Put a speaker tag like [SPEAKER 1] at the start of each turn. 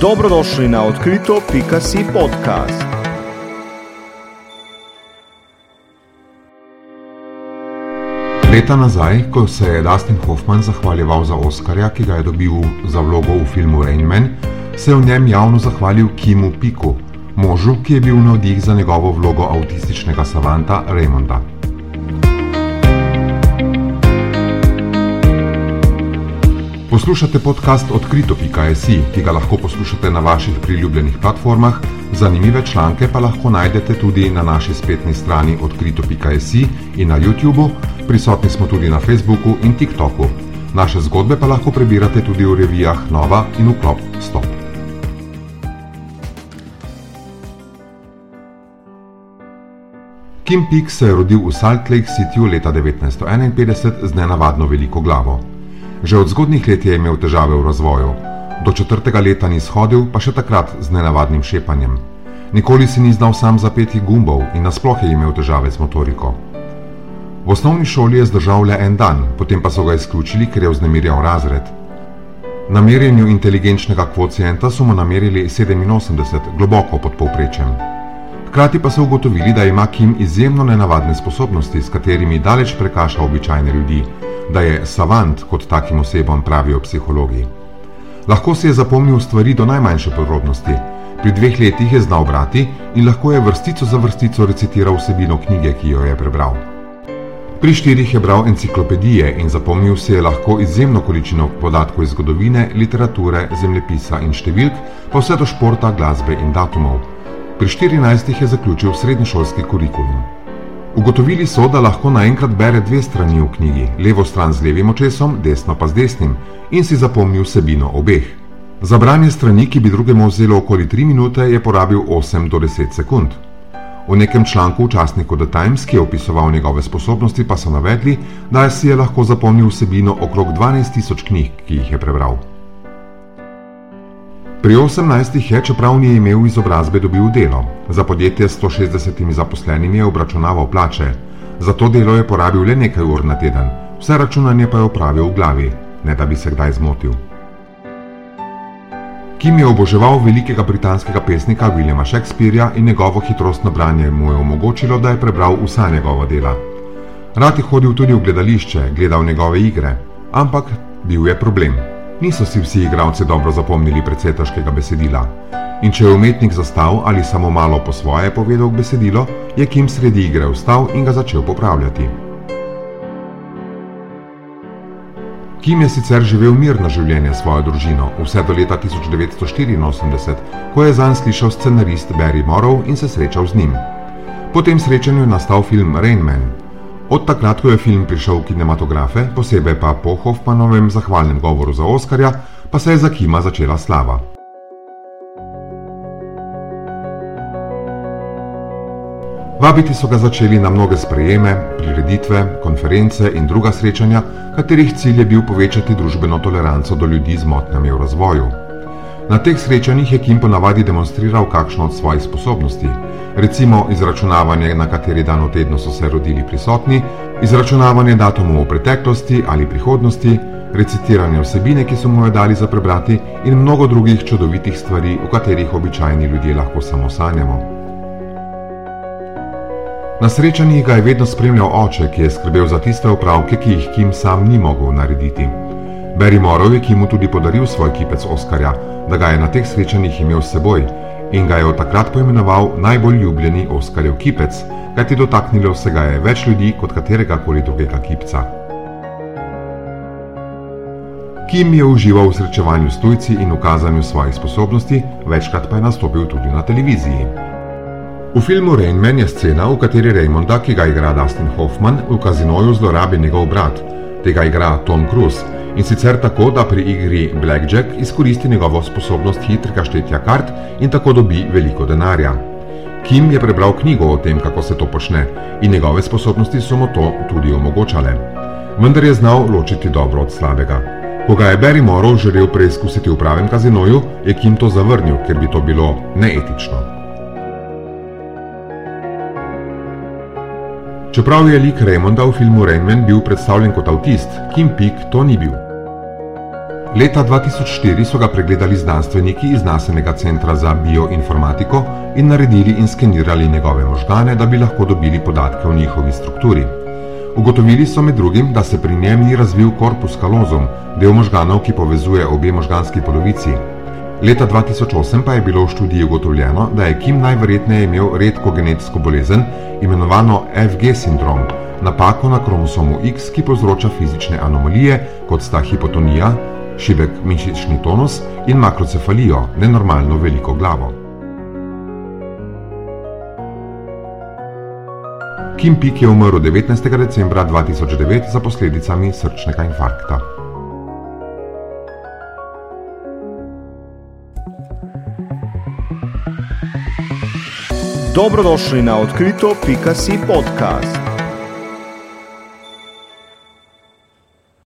[SPEAKER 1] Dobrodošli na odkrito.si podcast.
[SPEAKER 2] Leta nazaj, ko se je Dustin Hoffman zahvaljeval za Oscarja, ki ga je dobil za vlogo v filmu Rain Man, se je v njem javno zahvalil Kimu Piku, možu, ki je bil navdih za njegovo vlogo avtističnega savanta Raymonda. Poslušate podcast odkrito.js, ki ga lahko poslušate na vaših priljubljenih platformah, zanimive članke pa lahko najdete tudi na naši spletni strani odkrito.js in na YouTubu, prisotni smo tudi na Facebooku in TikToku. Naše zgodbe pa lahko prebirate tudi v revijah Nova in Uklop Stop. Kim Peek se je rodil v Salt Lake Cityju leta 1951 z nenavadno veliko glavo. Že od zgodnih let je imel težave v razvoju. Do četrtega leta ni shodil, pa še takrat z nenavadnim šepanjem. Nikoli si ni znal sam zapeti gumbov in nasploh je imel težave z motoriko. V osnovni šoli je zdržal le en dan, potem pa so ga izključili, ker je vznemirjal razred. Na merjenju inteligenčnega kvocienta so mu namerili 87, globoko pod povprečjem. Hkrati pa so ugotovili, da ima Kim izjemno nenavadne sposobnosti, s katerimi daleč prekaša običajne ljudi, da je savant, kot takim osebam pravijo psihologi. Lahko si je zapomnil stvari do najmanjše podrobnosti. Pri dveh letih je znal brati in lahko je vrstico za vrstico recitiral vsebino knjige, ki jo je prebral. Pri štirih je bral enciklopedije in zapomnil si je lahko izjemno količino podatkov iz zgodovine, literature, zemljepisa in številk, pa vse do športa, glasbe in datumov. Pri 14 je zaključil srednješolski kurikulum. Ugotovili so, da lahko naenkrat bere dve strani v knjigi, levo stran z levim očesom, desno pa z desnim, in si zapomnil vsebino obeh. Za branje strani, ki bi drugemu vzelo okoli 3 minute, je porabil 8 do 10 sekund. V nekem članku v časniku The Times, ki je opisoval njegove sposobnosti, pa so navedli, da si je lahko zapomnil vsebino okrog 12 tisoč knjig, ki jih je prebral. Pri 18 je, čeprav ni imel izobrazbe, dobil delo. Za podjetje s 160 zaposlenimi je obračunaval plače. Za to delo je porabil le nekaj ur na teden, vse računanje pa je opravil v glavi, ne da bi se kdaj zmotil. Kim je oboževal velikega britanskega pesnika Williama Shakespearja in njegovo hitrostno branje mu je omogočilo, da je prebral vsa njegova dela. Rad je hodil tudi v gledališče, gledal njegove igre, ampak bil je problem. Niso si vsi igralci dobro zapomnili precej težkega besedila. In če je umetnik zastal ali samo malo po svoje povedal besedilo, je Kim sredi igre vstal in ga začel popravljati. Kim je sicer živel mirno življenje s svojo družino vse do leta 1984, ko je zanj slišal scenarist Barry Morrow in se srečal z njim. Po tem srečanju je nastal film Rain Man, Od takrat, ko je film prišel v kinematografe, posebej pa po Hoffmanovem zahvalnem govoru za Oscarja, pa se je za Kima začela slava. Vabiti so ga začeli na mnoge sprejeme, prireditve, konference in druga srečanja, katerih cilj je bil povečati družbeno toleranco do ljudi z motnjami v razvoju. Na teh srečanjih je Kim ponavadi demonstriral kakšno od svojih sposobnosti, recimo izračunavanje, na kateri dan v tednu so se rodili prisotni, izračunavanje datumov v preteklosti ali prihodnosti, recitiranje vsebine, ki so mu jo dali za prebrati, in mnogo drugih čudovitih stvari, o katerih običajni ljudje lahko samo sanjamo. Na srečanjih ga je vedno spremljal oče, ki je skrbel za tiste opravke, ki jih Kim sam ni mogel narediti. Barry Morrow je Kimu tudi podaril svoj kipec Oskarja, da ga je na teh srečanjih imel s seboj in ga je od takrat poimenoval najbolj ljubljeni Oskarjev kipec, kajti dotaknilo se ga je več ljudi kot katerega koli drugega kipca. Kim je užival v srečevanju s tujci in ukazanju svojih sposobnosti, večkrat pa je nastopil tudi na televiziji. V filmu Rain Man je scena, v kateri Raymonda, ki ga igra Dustin Hoffman, v kazinoju zlorabi njegov brat. Tega igra Tom Cruise in sicer tako, da pri igri Blackjack izkoristi njegovo sposobnost hitrega štetja kart in tako dobi veliko denarja. Kim je prebral knjigo o tem, kako se to počne, in njegove sposobnosti so mu to tudi omogočale. Vendar je znal ločiti dobro od slabega. Ko ga je Barry Morrow želel preizkusiti v pravem kazinoju, je Kim to zavrnil, ker bi to bilo neetično. Čeprav je lik Raymonda v filmu Rainman bil predstavljen kot avtist, Kim Peek to ni bil. Leta 2004 so ga pregledali znanstveniki iz Nasenega centra za bioinformatiko in naredili in skenirali njegove možgane, da bi lahko dobili podatke o njihovi strukturi. Ugotovili so med drugim, da se pri njem ni razvil korpus kalozum, del možganov, ki povezuje obe možganski polovici. Leta 2008 pa je bilo v študiji ugotovljeno, da je Kim najverjetneje imel redko genetsko bolezen, imenovano FG sindrom, napako na kromosomu X, ki povzroča fizične anomalije, kot sta hipotonija, šibek mišični tonus in makrocefalijo, nenormalno veliko glavo. Kim Pik je umrl 19. decembra 2009 za posledicami srčnega infarkta.
[SPEAKER 1] Dobrodošli na odkrito.si podcast.